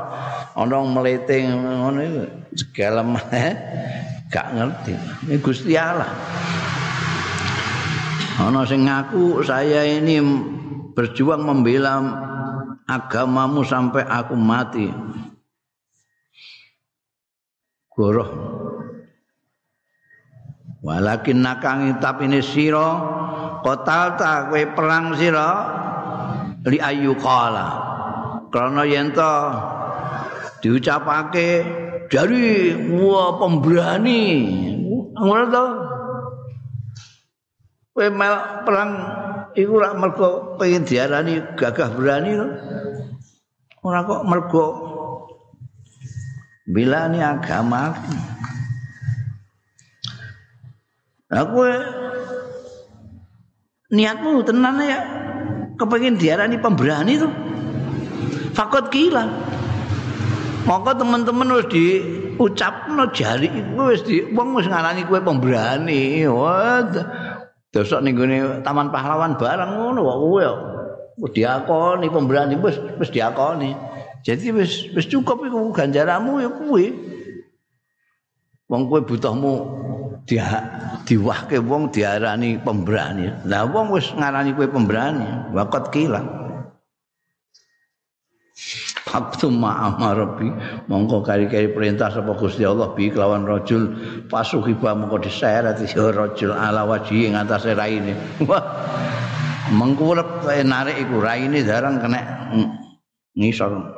Speaker 1: Ana mlete ngono iku segala ngerti. Ini Gusti Allah. Ana sing ngaku saya ini berjuang membela agamamu sampai aku mati. Goroh. Walakin nakang tapi ini siro kotal perang siro li ayu kala. Karena yento diucapake dari wah pemberani ngono to kowe perang iku rak mergo pengen diarani gagah berani to. Ora kok mergo bilani agama aku. Niatmu tenan ya kepengin diarani pemberani tuh fakot gila maka teman-teman wis diucapno jari iku wis di wong wis ngarani kowe pemberani. Wah dosok ning gone Taman Pahlawan barang ngono kok kowe. Wis diakoni pemberani wis wis diakoni. Jadi wis wis cukup iku ganjaramu ya kuwi. Wong kowe butuhmu dia diwahke wong diarani pemberani. Lah wong wis ngarani kowe pemberani, wakot kilang. Faktu ma'amah Rabbi Mongko kari-kari perintah Sapa Gusti Allah Bi kelawan rojul Pasuhibah mongko diseret Ya rojul ala wajih Yang atas raine. Wah. Mengkurep narik iku Raine jarang kena Ngisor.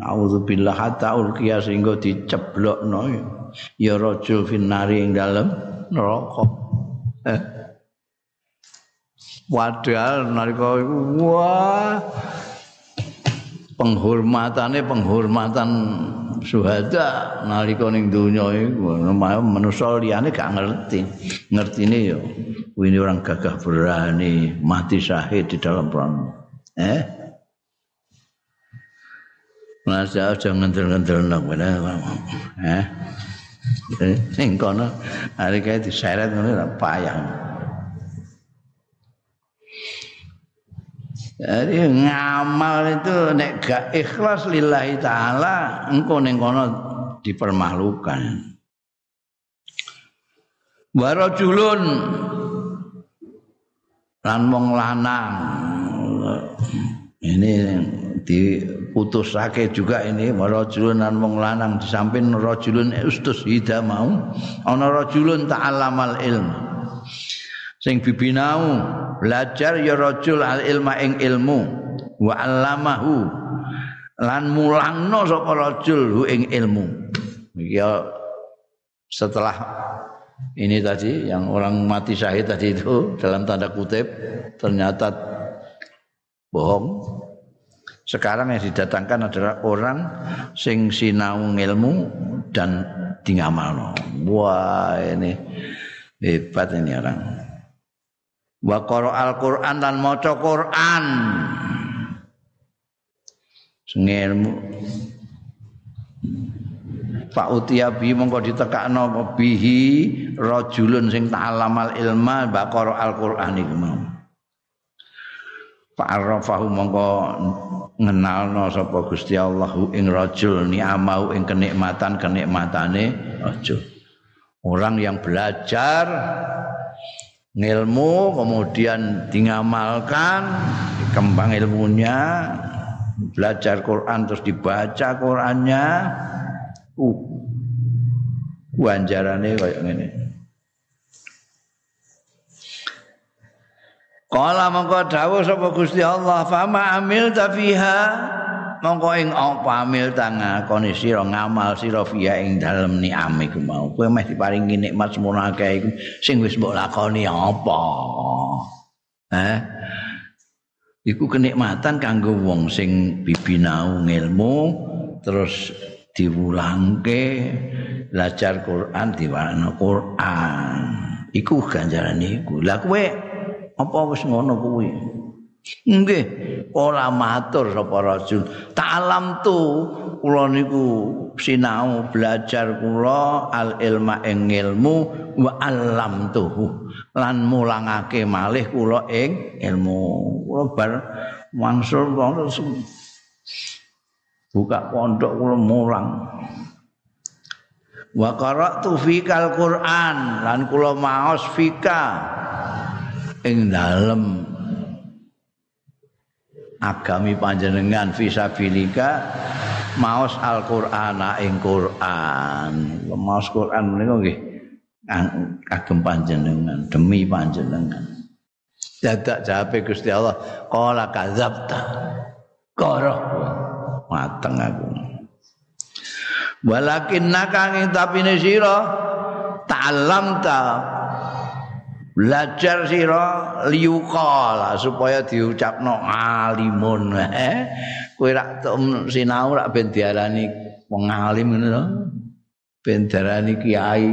Speaker 1: Na'udzubillah hatta ulkiya sehingga diceblok no Ya rojul finari yang dalam Neraka. Eh. Padahal nalika wah penghormatane penghormatan suhada nalika ning donya iku. Manusa liyane gak ngerti. Ngertine ya ini orang gagah berani mati syahid di dalam perang. Eh? Masa aja ngendel-ngendel nang eh? Sing kono hari kae diseret ngono payah Jadi ngamal itu nek gak ikhlas lillahi taala engko ning kono dipermalukan. Warajulun lan wong lanang. Ini diputusake juga ini warajulun lan wong lanang disamping rajulun ustus hida mau ana rajulun ta'allamal ilmu sing bibinau belajar ya rajul al ilma ing ilmu wa allamahu lan mulangno sapa rajul hu ing ilmu. Ya setelah ini tadi yang orang mati syahid tadi itu dalam tanda kutip ternyata bohong. Sekarang yang didatangkan adalah orang sing sinau ilmu dan dingamalno wah ini hebat ini orang wa qara al-Qur'an lan maca Qur'an. Sengelmu Pak Utia bi mongko ditekakno bihi rajulun sing ta'alamal ilma baqara al-Qur'an iku mau. Pak Arafahu mongko ngenalno sapa Gusti Allah ing rajul ni'amau ing kenikmatan kenikmatane rajul. Orang yang belajar ngilmu kemudian dingamalkan dikembang ilmunya belajar Quran terus dibaca Qurannya. Uh wanjarane kayak ngene. Kala mongko dawuh sapa Gusti Allah fama amil tafiha mongko ing apa amil tangakoni sira ngamal sira fiya ing dalem ni'am iku mau. Kowe meh diparingi nikmat semono akeh iku. Sing wis mbok lakoni apa? Eh? Iku kenikmatan kanggo wong sing bibinau ngilmu terus diwulangke belajar Quran diwarna Quran. Iku ganjaran iku. Lah kowe apa wis ngono kuwi Nggih, ora matur sapa rasul. Ta'alam tu kula niku sinau belajar kula al ilma ing ilmu wa alam tuhu lan mulangake malih kula ing ilmu. Kula bar wangsul buka pondok kula mulang. Wa qara'tu fikal Qur'an lan kula maos fika ing dalem agami panjenengan fisabilika maos Al-Qur'an ing Qur'an. Maos Qur'an menika nggih kagem panjenengan demi panjenengan. Dadak jawabe Gusti Allah, qala kadzabta. Karo mateng aku. walakin nakang tapi sira ta'allam ta belajar sira liuqala supaya diucapno alimun eh kowe rak sinau rak ben diarani wong alim ngono to? Ben diarani kiai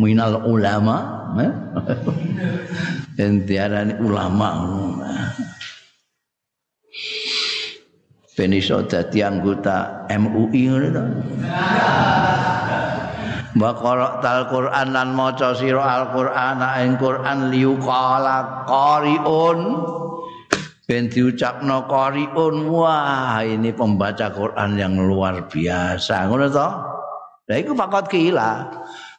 Speaker 1: minal ulama eh? Ben diarani ulama ben iso dadi anggota MUI ngono to. Baqara tal Quran lan maca sira Al-Qur'an ing Quran liuqala qariun ben diucapno qariun wah ini pembaca Quran yang luar biasa ngono to. Lah iku fakot kila.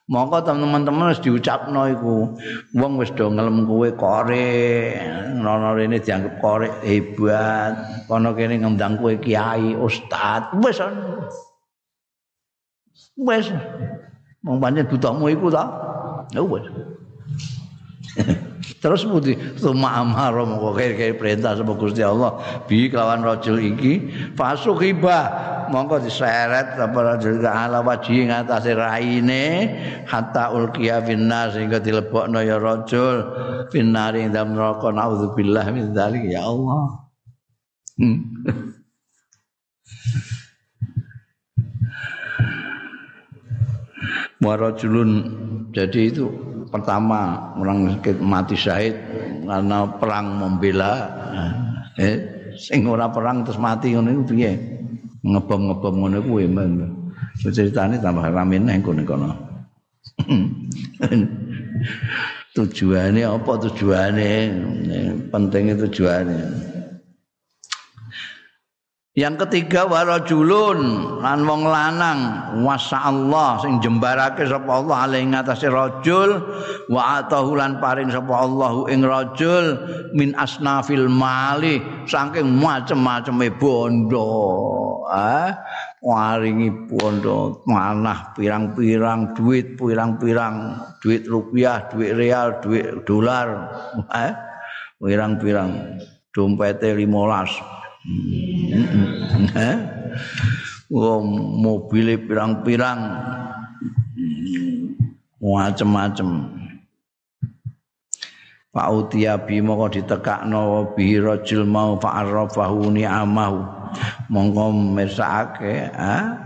Speaker 1: Mongko teman-teman wis diucapno iku. Wong wis do ngelem kowe kore, nono rene dianggap kore hebat. Kono kene ngundang kowe kiai, ustaz. Wis. Wis. Mong pancen butamu iku ta. Ya. Terus putih Tuma amaro mongko kaya perintah sama Gusti Allah bi kelawan rajul iki fasuk hibah mongko diseret apa rajul ke ala wajhi ngatasé raine hatta ulqiya finnar sehingga dilebokno ya rajul finnar ing dalam neraka naudzubillah ya Allah hmm. Warajulun. Jadi itu pertama orang mati syahid karena perang membela. Eh sing ora perang terus mati ngono iku piye? Ngebom-ngebom ngono kuwi ceritane tambah rame nang kono kono. Tujuannya apa tujuannya pentingnya tujuannya Yang ketiga warajulun lan wong lanang. Allah sing jembarake sapa Allah alih ngatasé rajul. Wa atahu lan paring sapa Allah ing rajul. Min asnafil mali saking macem-maceme bondo. Ah waringi bondo manah pirang-pirang duit pirang-pirang duit rupiah duit real duit dolar. Eh pirang-pirang dompete 15 Eh? Wong mobil pirang-pirang. Macem-macem. Pak Utia bima kok ditekakno bi rajul mau fa'arrafahu ni'amahu. Monggo mesake, ha?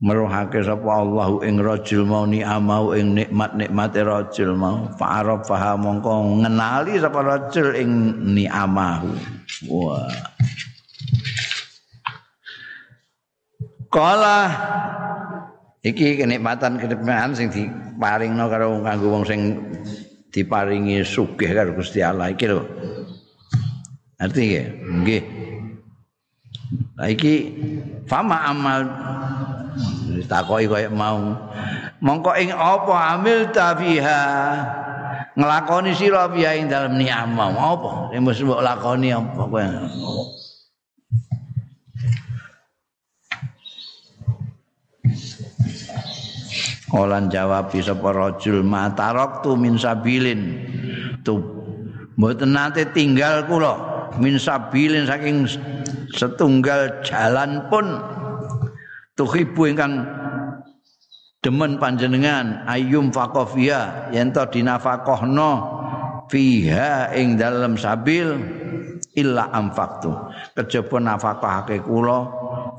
Speaker 1: meruhake sapa Allahu ing rajul mau ni'amau ing nikmat-nikmate rajul mau. Fa'arafaha mongko ngenali sapa rajul ing ni'amahu wah kala iki kenikmatan kenikmatan sing diparingno karo kanggo wong sing diparingi sugih karo Gusti Allah. Iki lho. Arti nggih? Iki fama amal ditakoki kaya mau. Mongko ing apa amil tafiha nglakoni sira fiha ing dalem ni'amah. Apa? Sing mesti mbok lakoni apa kowe Olan jawab sapa rajul matarok tu min sabilin. Tu mboten nate tinggal kula min sabilin saking setunggal jalan pun. Tuhibu ingkang demen panjenengan ayum faqafia yen to dinafakohno fiha ing dalam sabil illa amfaktu kejaba nafakahake kula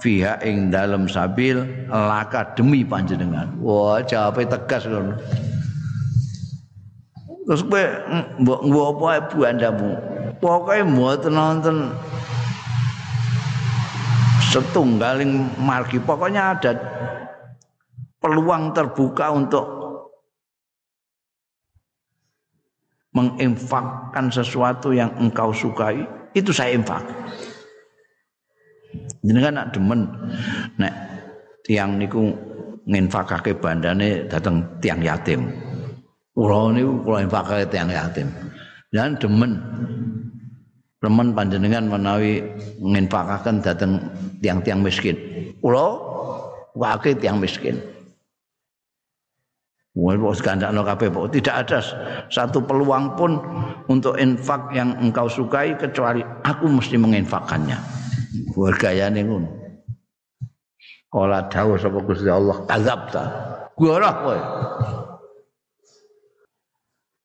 Speaker 1: fiha ing dalam sabil laka demi panjenengan. Wah jawabe tegas ngono. Terus kowe mbok mbok apa ibu andamu? Pokoke mboten nonton setunggaling margi. Pokoknya ada peluang terbuka untuk menginfakkan sesuatu yang engkau sukai. Itu saya infak kan nak demen nek tiang niku nginfakake bandane datang tiang yatim kula niku kula infakake tiang yatim dan demen remen panjenengan menawi nginfakaken dateng tiang-tiang miskin. Kula wakil tiang miskin. Tidak ada satu peluang pun untuk infak yang engkau sukai kecuali aku mesti menginfakkannya. Gayane ngono. Kala dawuh sapa Gusti Allah kadzabta. Goroh kowe.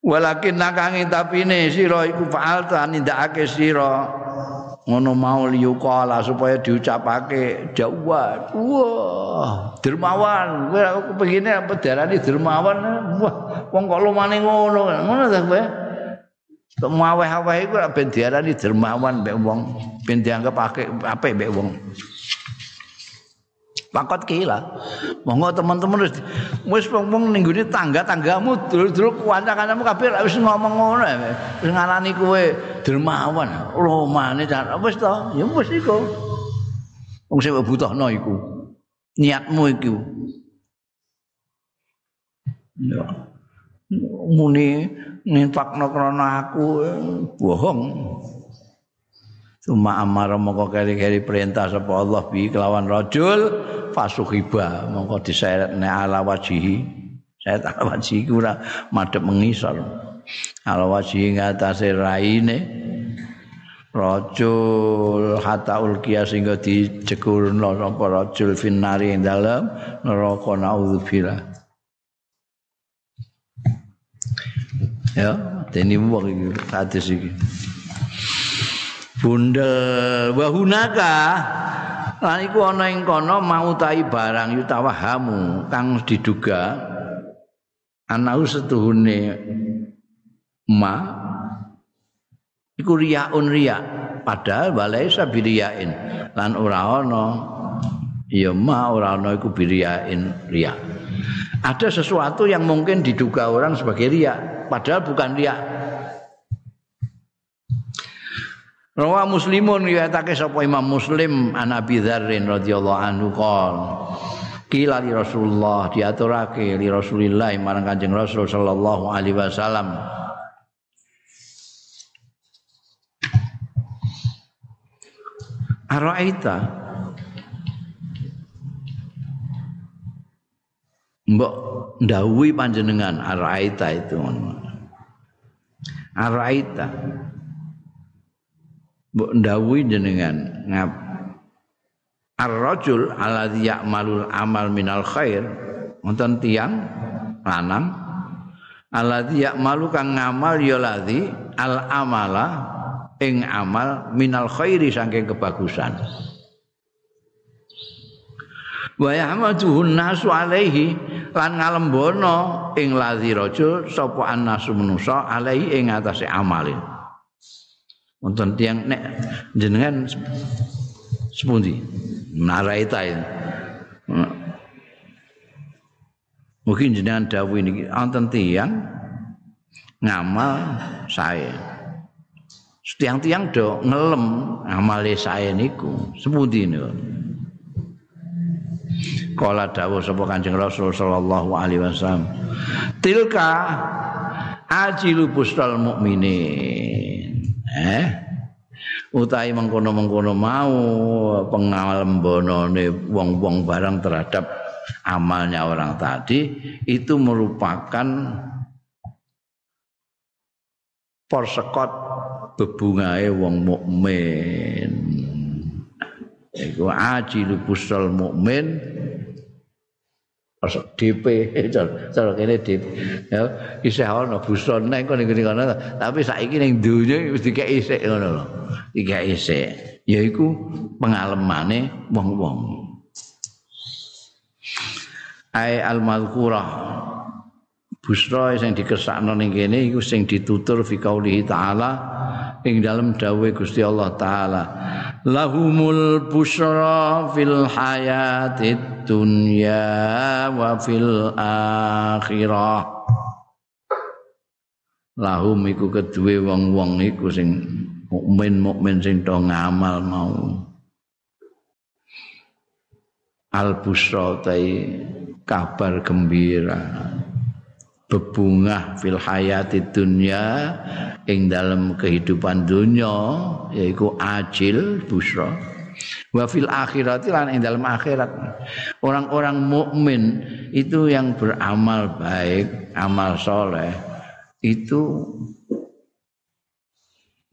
Speaker 1: Walakin nakangi tapine sira iku fa'alta nindakake sira ngono mau liyukala supaya diucapake jawab wah dermawan kowe aku pengine apa darani dermawan wah wong kok lumane ngono ngono ta kowe kok maweh-aweh iku ben diarani dermawan mbek wong ben dianggap apik apik mbek wong Pakot kila. Monggo teman-teman wis wis wong ning gone tangga-tanggamu dulur-dulur kanca-kancamu kabeh wis ngomong ngono wis ngarani kowe dermawan. Romane wis to, ya wis iku. Wong sing butuhno iku. Niatmu iku. Ya. Muni nintakno krana aku bohong. Cuma amar mongko keri-keri perintah sapa Allah bi kelawan rajul fasuhiba mongko diseret ne ala wajihi. Saya tak wajihi ora madhep mengisor. Ala wajihi ngatasé raine rajul hatta ulqiya sehingga dijekurno sapa rajul finnari ing dalem neraka naudzubillah. Ya, dene wong iki hadis iki. bundel wa hunaka? Lan iku ana ing kono mautai barang yutawahamu kang diduga ana setuhune ma. Iku riyaun riya padahal walai sabiriyain lan ora ana ya ma ora ana iku biriyain riya ada sesuatu yang mungkin diduga orang sebagai riya padahal bukan riya Rawa Muslimun riwayatake sapa Imam Muslim an Abi Dzarrin radhiyallahu anhu qol Kila li Rasulullah diaturake li Rasulillah marang Kanjeng Rasul sallallahu alaihi wasallam. Araita Mbok ndawuhi panjenengan araita itu Araita mbok ndawuhi jenengan ngap ar-rajul alladzi ya'malul amal minal khair wonten tiyang lanang alladzi ya'malu kang ngamal ya ladzi al amala ing amal minal khairi saking kebagusan wa yahmaduhun nasu alaihi lan ngalembono ing ladzi rajul sapa annasu manusa alaihi ing atase amalin wonten tiyang nek jenengan sepundi naraita. Mungkin jenengan dawuh niki wonten tiyang ngamal saya. Setiang-tiang do ngelem ngamale saya niku sepundi niku. Kala dawuh sapa Kanjeng Rasul sallallahu alaihi wasallam. Tilka ajilu bustal mukminin. eh utahe mengkono-mengkono mau pengalembonone wong-wong barang terhadap amalnya orang tadi itu merupakan porsekot bebungae wong mukmin iku ajilu busal mukmin DP cara kene DP ya isih ana buson nek kene kono tapi saiki ning donya wis dikek isih ngono lho. Dikek isih yaiku pengalemane wong-wong. Ai al mazkurah busra sing dikesakno ning kene iku sing ditutur fi qauli taala ing dalam dawuh Gusti Allah taala. Lahumul busra fil hayatid dunya wa fil akhirah. Lahum iku kedue wong-wong iku sing mukmin mukmin sing do ngamal mau. Al busra kabar gembira. Bebungah fil hayati dunya ing dalam kehidupan dunia yaitu ajil busra wa fil akhirat lan ing dalam akhirat. Orang-orang mukmin itu yang beramal baik amal soleh itu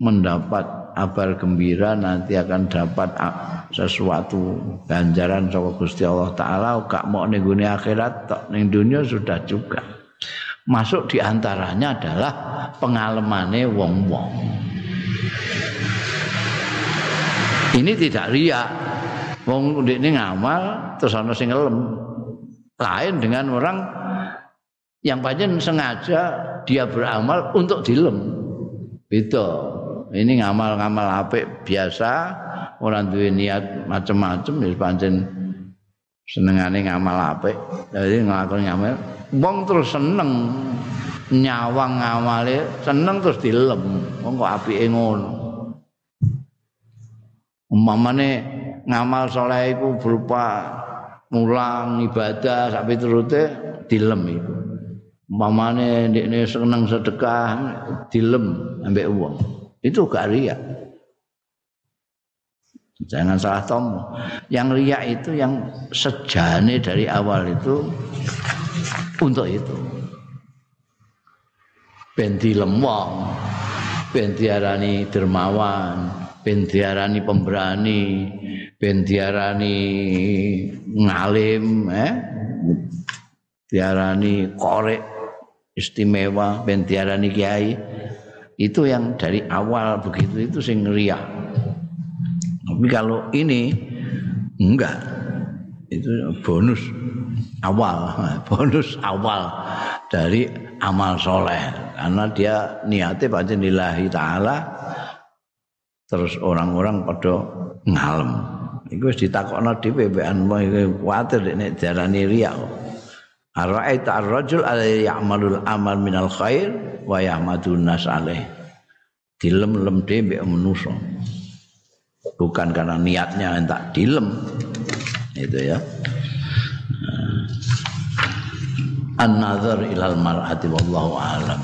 Speaker 1: mendapat kabar gembira nanti akan dapat sesuatu ganjaran saka Gusti Allah taala. Gak mau ning akhirat tok ning dunia sudah juga. Masuk di antaranya adalah pengalemane wong-wong ini tidak riak wong ini ngamal terus ana sing ngelem lain dengan orang yang pancen sengaja dia beramal untuk dilem. Itu. Ini ngamal-ngamal apik biasa, orang duwe niat macam-macam ya pancen senengane ngamal apik. Jadi nglakoni ngamal, wong terus seneng nyawang ngamale, seneng terus dilem. Wong kok apike ngono. Umpamane ngamal saleh iku berupa mulang ibadah sampai terute dilem itu. mamane ndekne seneng sedekah dilem ambek uang itu gak riak. Jangan salah tomo yang riak itu yang sejane dari awal itu untuk itu. Ben dilem wong ben diarani dermawan ben diarani pemberani ben diarani ngalim eh? Diarani korek istimewa ben diarani kiai. Itu yang dari awal begitu itu sing riak tapi kalau ini enggak. Itu bonus awal bonus awal dari amal soleh. Karena dia niatnya pada nilahi ta'ala terus orang-orang pada ngalem itu ditakokno dhewe bean kuwatir nek diarani riak Ar-ra'aita ar-rajul alladhi ya'malul amal minal khair wa yahmadun nas alaih. Dilem-lem dhewe manusa. Bukan karena niatnya entak dilem. Itu ya. An-nazar ilal mar'ati wallahu a'lam.